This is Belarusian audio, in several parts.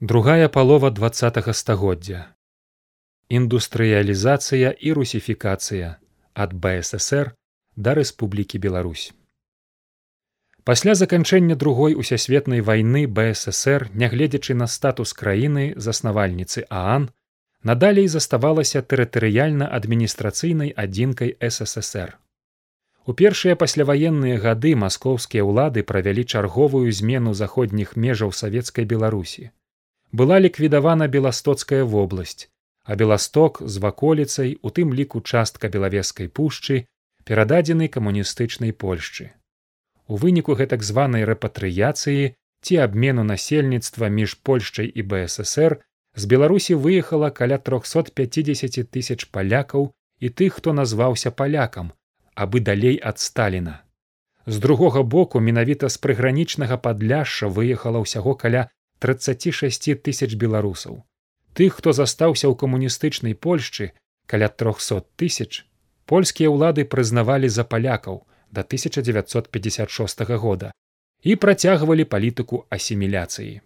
другая палова два стагоддзя. Індустрыялізацыя і русіфікацыя ад бСр да рэспублікі беларусь. Пасля заканчэння другой усясветнай вайны бСр нягледзячы на статус краіны заснавальніцы аан надалей заставалася тэрытарыяльна адміністрацыйнай адзінкай ссср. У першыя пасляваенныя гады маскоўскія ўлады правялі чарговую змену заходніх межаў савецкай беларусі. Была ліквідавана беластоцкая вобласць, а беласток з ваколіцай у тым ліку частка белавескай пушчы перададзены камуністычнай польшчы. У выніку гэтак званай рэпатрыяцыі ці абмену насельніцтва між польшчай і бСр з беларусі выехала каля 350 тысяч палякаў і тых, хто назваўся палякам, абы далей ад сталіна з другога боку менавіта з прыгранічнага падляшша выехала ўсяго каля тридцать шесть тысяч беларусаў. Тых хто застаўся ў камуністычнай польшчы каля трохсот тысяч польскія ўлады прызнавалі за палякаў до 1956 года і працягвалі палітыку асіміляцыі.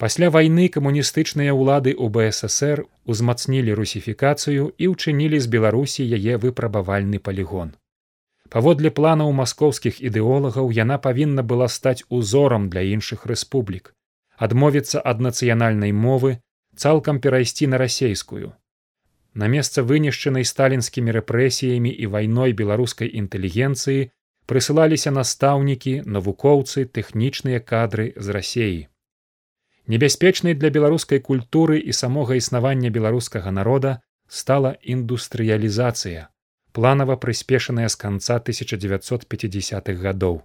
Пасля вайны камуністычныя ўлады ў бСр узмацнілі русіфікацыю і ўчынілі з беларусі яе выпрабавальны палігон паводле планаў маскоўскіх ідэолагаў яна павінна была стаць узорам для іншых рэспублік адмовіцца ад нацыянальнай мовы цалкам перайсці на расейскую. На месца вынішчанай сталінскімі рэпрэсіямі і вайной беларускай інтэлігенцыі прысылаліся настаўнікі навукоўцы тэхнічныя кадры з рассеі Небяспечнай для беларускай культуры і самога існавання беларускага народа стала індустрыялізацыя, планава прыспешаная з канца 1950-х гадоў.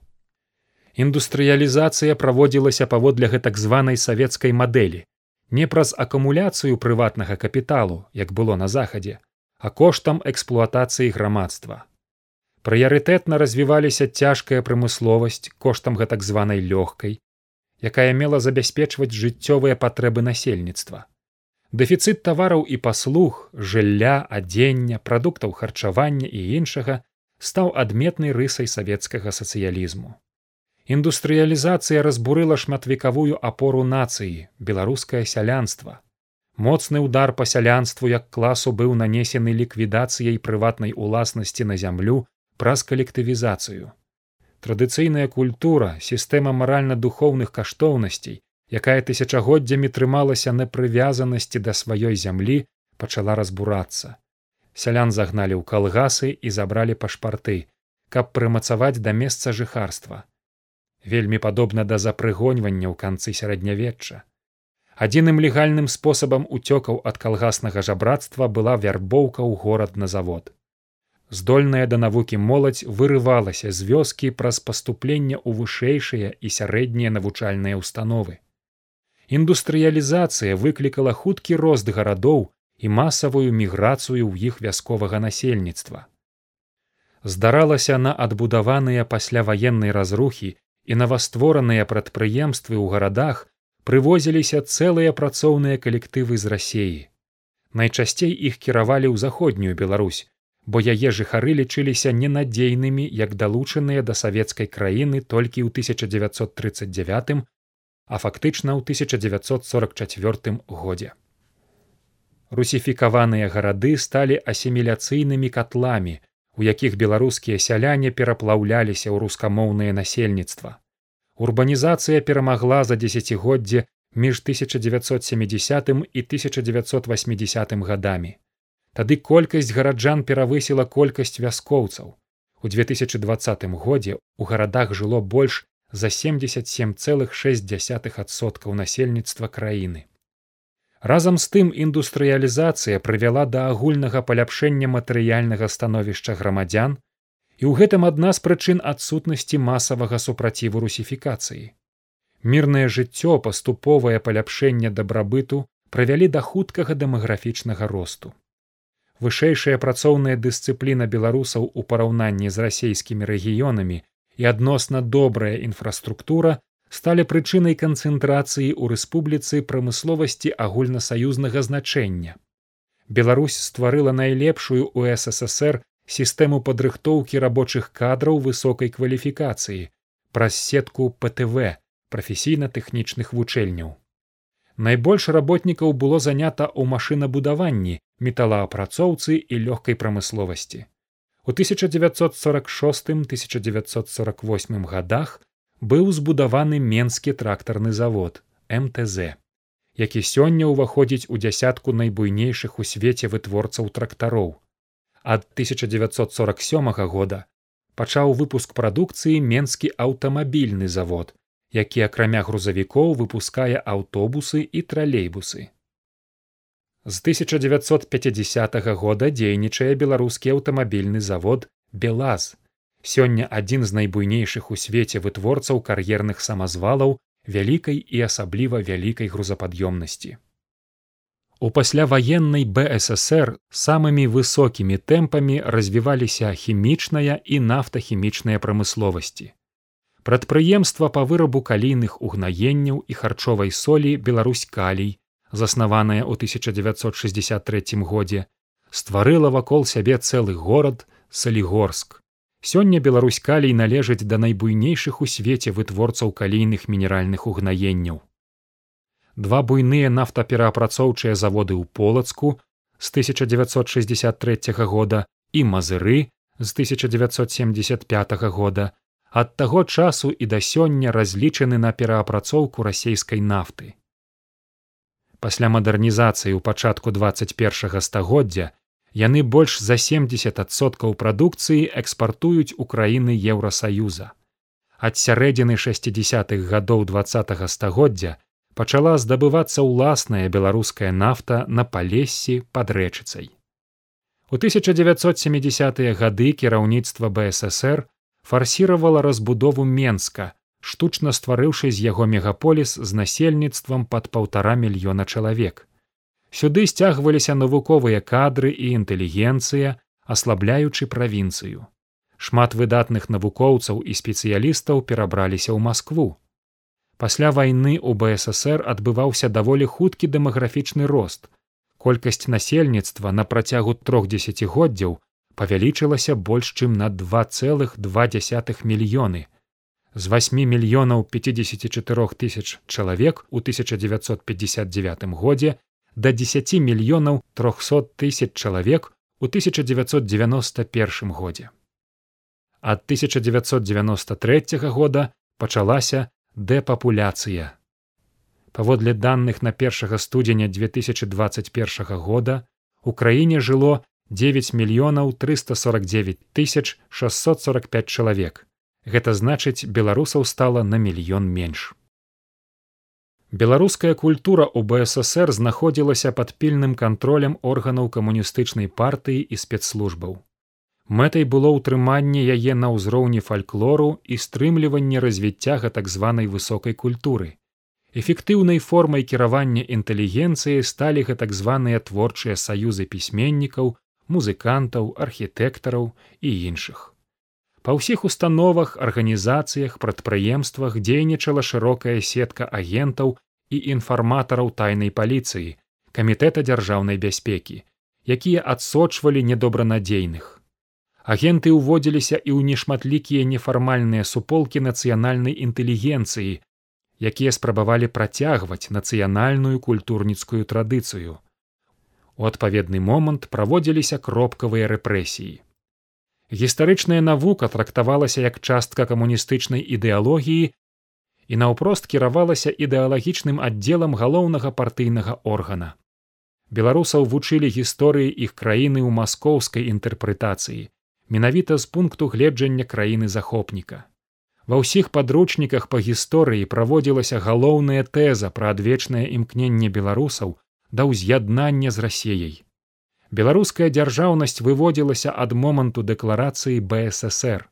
Індустрыялізацыя праводзілася паводле гэтак званай савецкай мадэлі, не праз акумуляцыю прыватнага капіталу, як было на захадзе, а коштам эксплуатацыі грамадства. Прыярытэтна развіваліся цяжкая прамысловасць коштам гэтак званай лёгкай, якая мела забяспечваць жыццёвыя патрэбы насельніцтва. Дэфіцыт тавараў і паслуг, жылля, адзення, прадуктаў харчавання і іншага стаў адметнай рысай савецкага сацыялізму. Індустрыялізацыя разбурыла шматвекавую апору нацыі, беларускае сялянства. Моцны ўдар па сялянству як класу быў нанесены ліквідацыяй прыватнай уласнасці на зямлю праз калектывізацыю традыцыйная культура сістэма маральна-духоўных каштоўнасцей якая тысячагоддзямі трымалася на прывязанасці да сваёй зямлі пачала разбурацца. Сялян загналі ў калгасы і забралі пашпарты каб прымацаваць да месца жыхарства. Вельмі падобна да запрыгоньвання ў канцы сярэднявечча. Адзіным легальным спосабам уцёкаў ад калгаснага жабрацтва была вярбоўка ў горад на завод. Здольная да навукі моладзь вырывалася з вёскі праз паступленне ў вышэйшыя і сярэднія навучальныя ўстановы. Індустрыялізацыя выклікала хуткі рост гарадоў і масавую міграцыю ў іх вясковага насельніцтва. Здаралася на адбудаваныя пасля ваеннай разрухі і наваствораныя прадпрыемствы ў гарадах прывозіліся цэлыя працоўныя калектывы з рассеі. Найчасцей іх кіравалі ў заходнюю Беларусь, бо яе жыхары лічыліся ненадзейнымі як далучаныя да савецкай краіны толькі ў 1939 а фактычна ў 1944 годзе. Русіфікаваныя гарады сталі асіміляцыйнымі катламі у якіх беларускія сяляне пераплаўляліся ў рускамоўнае насельніцтва. Урбанізацыя перамагла за дзесяцігоддзе між 1970 і 1980 гадамі. Тады колькасць гараджан перавысіла колькасць вяскоўцаў. У 2020 годзе ў гарадах жыло больш за 77,6соткаў насельніцтва краіны. Разам з тым індустрыялізацыя прывяла да агульнага паляпшэння матэрыяльнага становішча грамадзян і ў гэтым адна з прычын адсутнасці масавага супраціву русіфікацыі. Мірнае жыццё паступовае паляпшэнне дабрабыту правялі да хуткага дэмаграфічнага росту вышэйшая працоўная дысцыпліна беларусаў у параўнанні з расійскімі рэгіёнамі і адносна добрая інфраструктура сталі прычынай канцэнтрацыі ў рэспубліцы прамысловасці агульнасаюзнага значэння. Беларусь стварыла найлепшую ў ссср сістэму падрыхтоўкі рабочых кадраў высокай кваліфікацыі праз сетку птв прафесійна-тэхнічных вучэльняў. Найбольш работнікаў было занята ў машынабудаванні, металаапрацоўцы і лёгкай прамысловасці. У 1946-1948 годах быў збудаваны менскі трактарны завод МТЗ, які сёння ўваходзіць у дзясятку найбуйнейшых у свеце вытворцаў трактароў. Ад 1947 года пачаў выпуск прадукцыі менскі аўтамабільны завод, які акрамя грузавікоў выпускае аўтобусы і тралейбусы. З 1950 года дзейнічае беларускі аўтамабільны завод белаз сёння адзін з найбуйнейшых у свеце вытворцаў кар'ерных самазвалаў вялікай і асабліва вялікай грузапад'ёмнасці. У пасляваеннай бСр самымі высокімі тэмпамі развіваліся хімічная і нафтахімічныя прамысловасці. Прадпрыемства па вырабу калійных угнаенняў і харчовай солі Беларусь калій, заснаваная ў 1963 годзе, стварыла вакол сябе цэлы горад Салігорск. Сёння Беларусь калій належыць да найбуйнейшых у свеце вытворцаў калійных мінеральных угнаенняў. Два буйныя нафтапераапрацоўчыя заводы ў полацку з 1963 года і мазыры з 1975 года ад таго часу і да сёння разлічаны на пераапрацоўку расейскай нафты. Пасля мадэрнізацыі ў пачатку 21 стагоддзя яны больш за 70соткаў прадукцыі экспартуюць у краіны еўросаюза. Ад сярэдзіны 60-х гадоў два стагоддзя пачала здабывацца ўласная беларуская нафта на палессі пад рэчыцай. У 1970-е гады кіраўніцтва бСр фарсіравала разбудову менска, штучна стварыўшы з яго мегаполіс з насельніцтвам пад паўтара мільёна чалавек. Сюды сцягваліся навуковыя кадры і інтэлігенцыя, аслабляючы правінцыю. Шмат выдатных навукоўцаў і спецыялістаў перабраліся ў Маскву. Пасля вайны ў БСР адбываўся даволі хуткі дэмаграфічны рост. Колькасць насельніцтва на працягу трох дзесяцігоддзяў павялічылася больш чым на 2,2 мільёны. З 8 мільёнаў 54 тысяч чалавек у 1959 годзе да 10 мільёнаў 300 тысяч чалавек у 1991 годзе. Ад 1993 года пачалася дэпапуляцыя. Паводле даных на першага студзеня 2021 года у краіне жыло 9 мільёнаў 349 тысяч 645 чалавек. Гэта значыць, беларусаў стала на мільён менш. Беларуская культура ў БСР знаходзілася пад пільным кантролем органаў камуністычнай партыі і спецслужбаў. Мэтай было ўтрыманне яе на ўзроўні фальклору і стрымліванне развіцця так званай высокай культуры. Эфектыўнай формай кіравання інтэлігенцыі сталі гэтак званыя творчыя саюзы пісьменнікаў, музыкантаў, архітэктараў і іншых. Па ўсіх установах, арганізацыях, прадпрыемствах дзейнічала шырокая сетка агентаў і інфарматараў тайнай паліцыі камітэта дзяржаўнай бяспекі якія адсочвалі недобранадзейных. Агенты ўводзіліся і ў нешматлікія нефармальныя суполкі нацыянальнай інтэлігенцыі якія спрабавалі працягваць нацыянальную культурніцкую традыцыю. У адпаведны момант праводзіліся кропкавыя рэпрэсіі гістарычная навука трактавалася як частка камуністычнай ідэалогіі і наўпрост кіравалася ідэалагічным аддзелам галоўнага партыйнага органа. Беларусаў вучылі гісторыі іх краіны ў маскоўскай інтэрпрэтацыі, менавіта з пункту гледжання краіны захопніка. Ва ўсіх падручніках па гісторыі праводзілася галоўная тэза пра адвечнае імкненне беларусаў да ўз'яднання з рассеяй. Беларуская дзяржаўнасць выводзілася ад моманту дэкларацыі бСр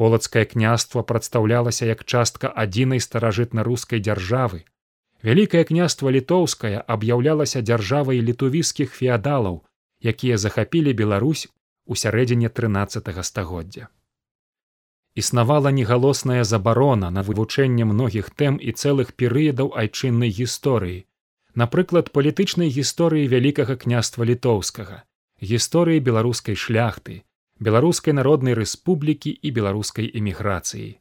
полацкае княства прадстаўлялася як частка адзінай старажытна-рускай дзяржавы. Вялікае княства літоўскае аб'яўлялася дзяржавай літувійскіх феадалаў, якія захапілі Беларусь у сярэдзіне 13 стагоддзя. Існавала негалосная забарона на вывучэнне многіх тэм і цэлых перыядаў айчыннай гісторыі, напрыклад, палітычнай гісторыі вялікага княства літоўскага, гісторыі беларускай шляхты, беларускай народнай рэспублікі і беларускай эміграцыі.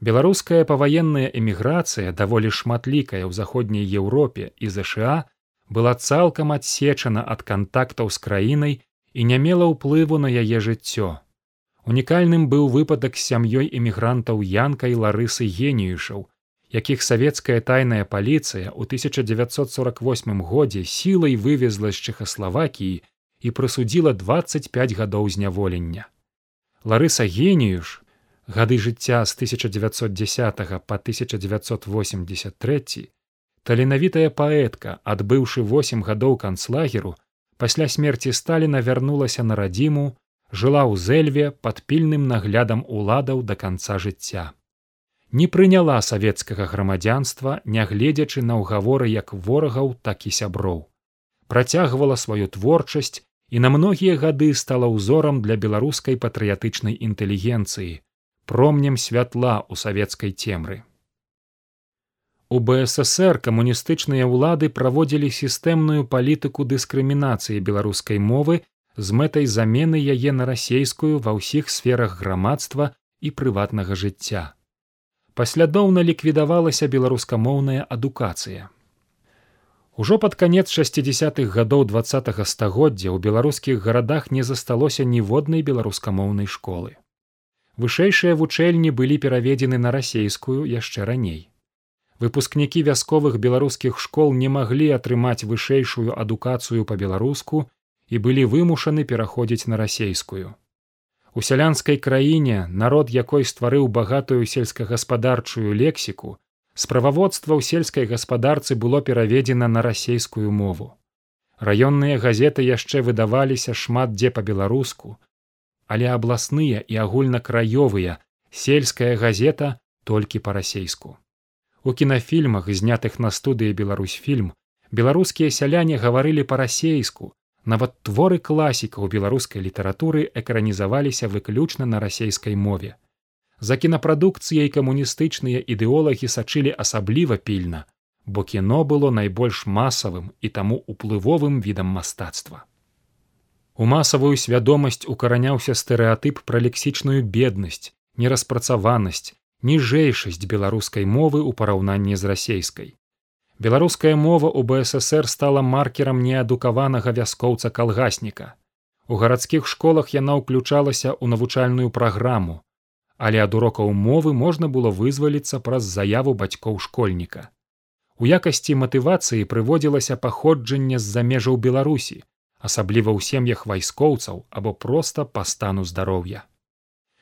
Беларуская паваенная эміграцыя даволі шматлікая ў заходняй Еўропе і ЗША была цалкам адсечана ад кантактаў з краінай і не мела ўплыву на яе жыццё. Унікальным быў выпадак з сям'ёй эмігрантаў янкай ларысы геніюшаў, якіх савецкая тайная паліцыя ў 1948 годзе сілай вывезла з чэхаславакіі і прысудзіла 25 гадоў зняволення. Ларыса геніюш гады жыцця з 1910 по 1983 таленавітая паэтка адбыўшы восем гадоў канцлагеру пасля смерці сталіна вярнулася на радзіму жыла ў зэльве пад пільным наглядам уладаў да канца жыцця не прыняла савецкага грамадзянства нягледзячы на ўгаворы як ворагаў так і сяброў працягвала сваю творчасць і на многія гады стала ўзорам для беларускай патрыятычнай інтэлігенцыі промнем святла ў савецкай цемры. У БСР камуністычныя ўлады праводзілі сістэмную палітыку дыскрымінацыі беларускай мовы з мэтай замены яе на расейскую ва ўсіх сферах грамадства і прыватнага жыцця. Паслядоўна ліквідавалася беларускамоўная адукацыя. Ужо пад канец 60-х гадоў два стагоддзя ў беларускіх гарадах не засталося ніводнай беларускамоўнай школы вышэйшыя вучэльні былі пераведзены на расейскую яшчэ раней. Выпускнікі вясковых беларускіх школ не маглі атрымаць вышэйшую адукацыю па-беларуску і былі вымушаны пераходзіць на расейскую. У сялянскай краіне народ якой стварыў багатую сельскагаспадарчую лексіку, справаводства ў сельскай гаспадарцы было пераведзена на расейскую мову. Раённыя газеты яшчэ выдаваліся шмат дзе па-беларуску, але абласныя і агульнакраёвыя сельская газета толькі па-расейску. У кінафільмах знятых на студыі беларусьфільм беларускія сяляне гаварылі па-расейску нават творы класікаў беларускай літаратуры экранізаваліся выключна на расейскай мове. За кінапрадукцыяй камуністычныя ідэолагі сачылі асабліва пільна, бо кіно было найбольш масавым і таму уплывовым відам мастацтва. У масавую свядомасць укараняўся стэрэатып пра лексічную беднасць, нераспрацаванасць, ніжэйшасць беларускай мовы ў параўнанні з расейскай. Беларуская мова ў БСР стала маркерам неадукаванага вяскоўца калгасніка. У гарадскіх школах яна ўключалася ў навучальную праграму, але ад урокаў мовы можна было вызваліцца праз заяву бацькоў школьніка. У якасці матывацыі прыводзілася паходжанне з-за межаў беларусі, асабліва ў сем'ях вайскоўцаў або проста па стану здароўя.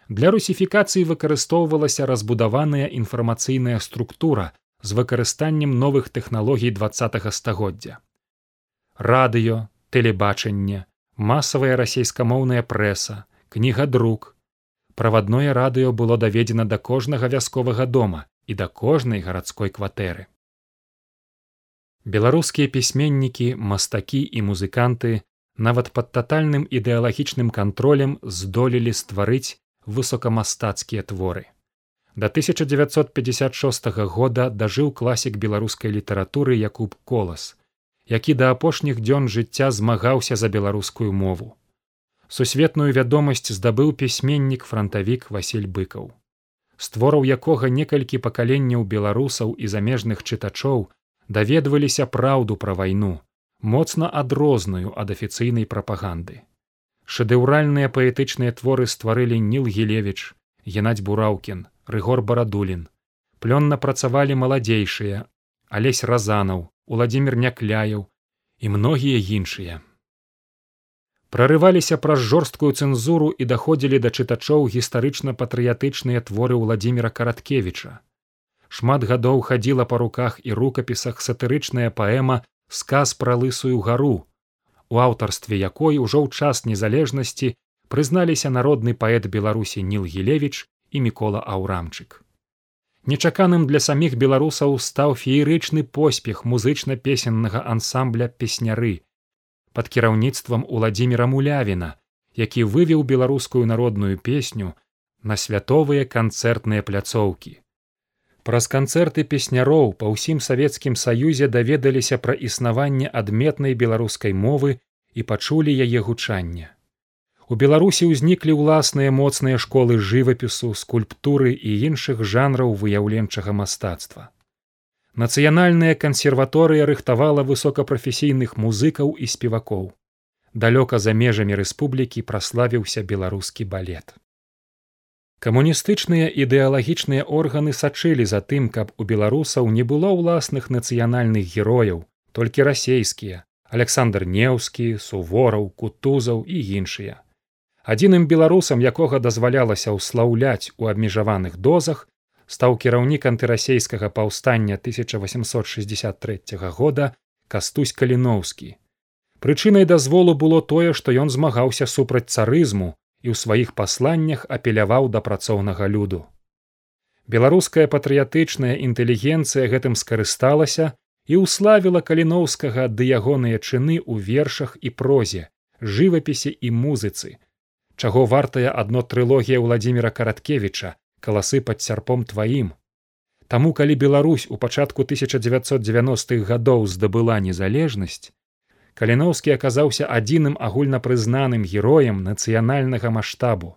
Для русіфікацыі выкарыстоўвалася разбудаваная інфармацыйная структура з выкарыстаннем новых тэхналогій два стагоддзя. Радыё, тэлебачанне, масавая расейскамоўная прэса, кніга друк. Правадное радыё было даведзена да кожнага вясковага дома і да кожнай гарадской кватэры. Беларускія пісьменнікі, мастакі і музыканты нават пад татальным ідэалагічным кантролем здолелі стварыць высокамастацкія творы. Да 1956 года дажыў класік беларускай літаратуры Якуб колас, які да апошніх дзён жыцця змагаўся за беларускую мову. Сусветную вядомасць здабыў пісьменнік франтавік Васіль быкаў. Створаў якога некалькі пакаленняў беларусаў і замежных чытачоў даведваліся праўду пра вайну, моцна адрозную ад афіцыйнай прапаганды. Шэдэўральныя паэтычныя творы стварылі Ніл Гелевіч, Геннадзь Бураўкін, Рыгор Барадулін. Плённа працавалі маладзейшыя, алесь разанаў, Уладзімир Някляяў і многія іншыя. Прарываліся праз жорсткую цэнзуру і даходзілі да чытачоў гістарычна-патрыятычныя творы ўладзіміра караткевіча. Шмат гадоў хадзіла па руках і рукапісах сатырычная паэма сказ пра лысую гару, у аўтарстве якой ужо ў час незалежнасці прызналіся народны паэт беларусі ніл гілевіч і мікола аўрамчык. Нечаканым для саміх беларусаў стаў феерычны поспех музычна-песеннага ансамбля песняры пад кіраўніцтвам уладзіміра мулявіна, які вывеў беларускую народную песню на святовыя канцэртныя пляцоўкі. Праз канцэрты песняроў па ўсім савецкім саюзе даведаліся пра існаванне адметнай беларускай мовы і пачулі яе гучання. У Беларусі ўзніклі ўласныя моцныя школы жывапісу, скульптуры і іншых жанраў выяўленчага мастацтва. Нацыянальная кансерваторыя рыхтавала высокапрафесійных музыкаў і спевакоў. Далёка за межамі рэспублікі праславіўся беларускі балет. Камуністычныя ідэалагічныя органы сачылі за тым, каб у беларусаў не было ўласных нацыянальных герояў, толькі расейскія, Александр Неўскі, сувораў, кутузаў і іншыя. Адзіным беларусам, якога дазвалялася ўслаўляць у абмежаваных дозах, стаў кіраўнік антырасейскага паўстання 1863 года кастусь каліноўскі. Прычынай дазволу было тое, што ён змагаўся супраць царызму і ў сваіх пасланнях апеляваў да працоўнага люду. Беларуская патрыятычная інтэлігенцыя гэтым скарысталася і ўславіла каліноўскага ды ягоныя чыны ў вершах і прозе, жывапісе і музыцы, чаго вартая адно трылогія владимира караткевича каласы пад сярпом тваім. Таму калі Беларусь у пачатку 1990-х гадоў здабыла незалежнасць каліноўскі аказаўся адзіным агульнапрызнаным героем нацыянальнага маштабу.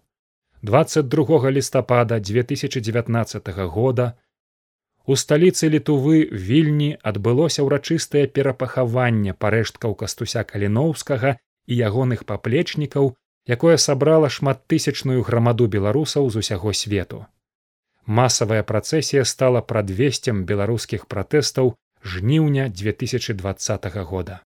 22 лістапада 2019 года у сталіцы літувы вільні адбылося ўрачыстае перапахаванне парэшткаў кастуся каліноўскага і ягоных паплечнікаў якое сабрала шматтысячную грамаду беларусаў з усяго свету. Масавая працэсія стала прадвесцем беларускіх пратэстаў жніўня 2020 года.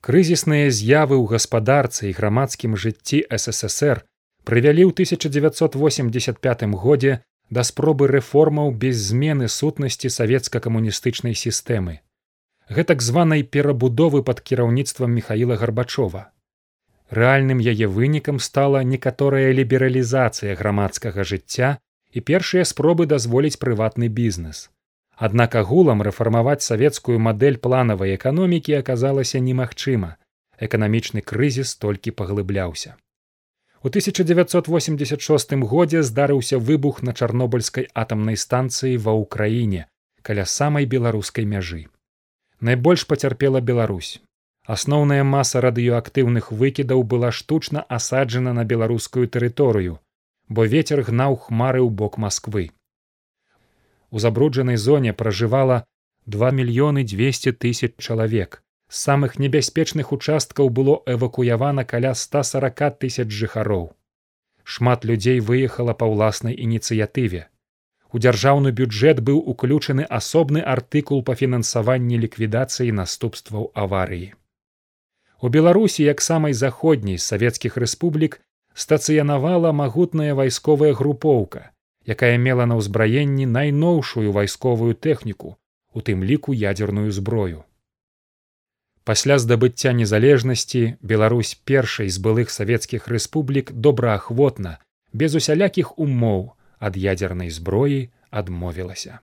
Крызісныя з'явы ў гаспадарцы і грамадскім жыцці ссср прывялі ў 1985 годзе да спробы рэформаў без змены сутнасці савецка-камуністычнай сістэмы. Гэтак званай перабудовы пад кіраўніцтвам михаила гарбачова рэальным яе вынікам стала некаторая лібералізацыя грамадскага жыцця і першыя спробы дазволіць прыватны бізнес. Аднак агулам рэфармаваць савецкую мадэль планавай эканомікі аказалася немагчыма. Эканамічны крызіс толькі паглыбляўся. У 1986 годзе здарыўся выбух на чарнобыльскай атамнай станцыі ва ўкраіне каля самай беларускай мяжы. Найбольш пацярпела Беларусь. Асноўная маса радыёактыўных выкідаў была штучна асаджана на беларускую тэрыторыю, бо вецер гнаў хмары ў бок Масквы. У забруджанай зоне пражывала 2 мільёны 200 тысяч чалавек. З самых небяспечных участкаў было эвакуявана каля 140 тысяч жыхароў. Шмат людзей выехала па ўласнай ініцыятыве. У дзяржаўны бюджэт быў уключаны асобны артыкул па фінансаванні ліквідацыі наступстваў аварыі. У беларусі як самай заходняй з савецкіх рэспублік стацыянавала магутная вайсковая групоўка якая мела на ўзбраенні найноўшую вайсковую тэхніку у тым ліку ядзерную зброю. Пасля здабыцця незалежнасці беларусь першай з былых савецкіх рэспублік добраахвотна без усялякіх умоў ад ядзернай зброі адмовілася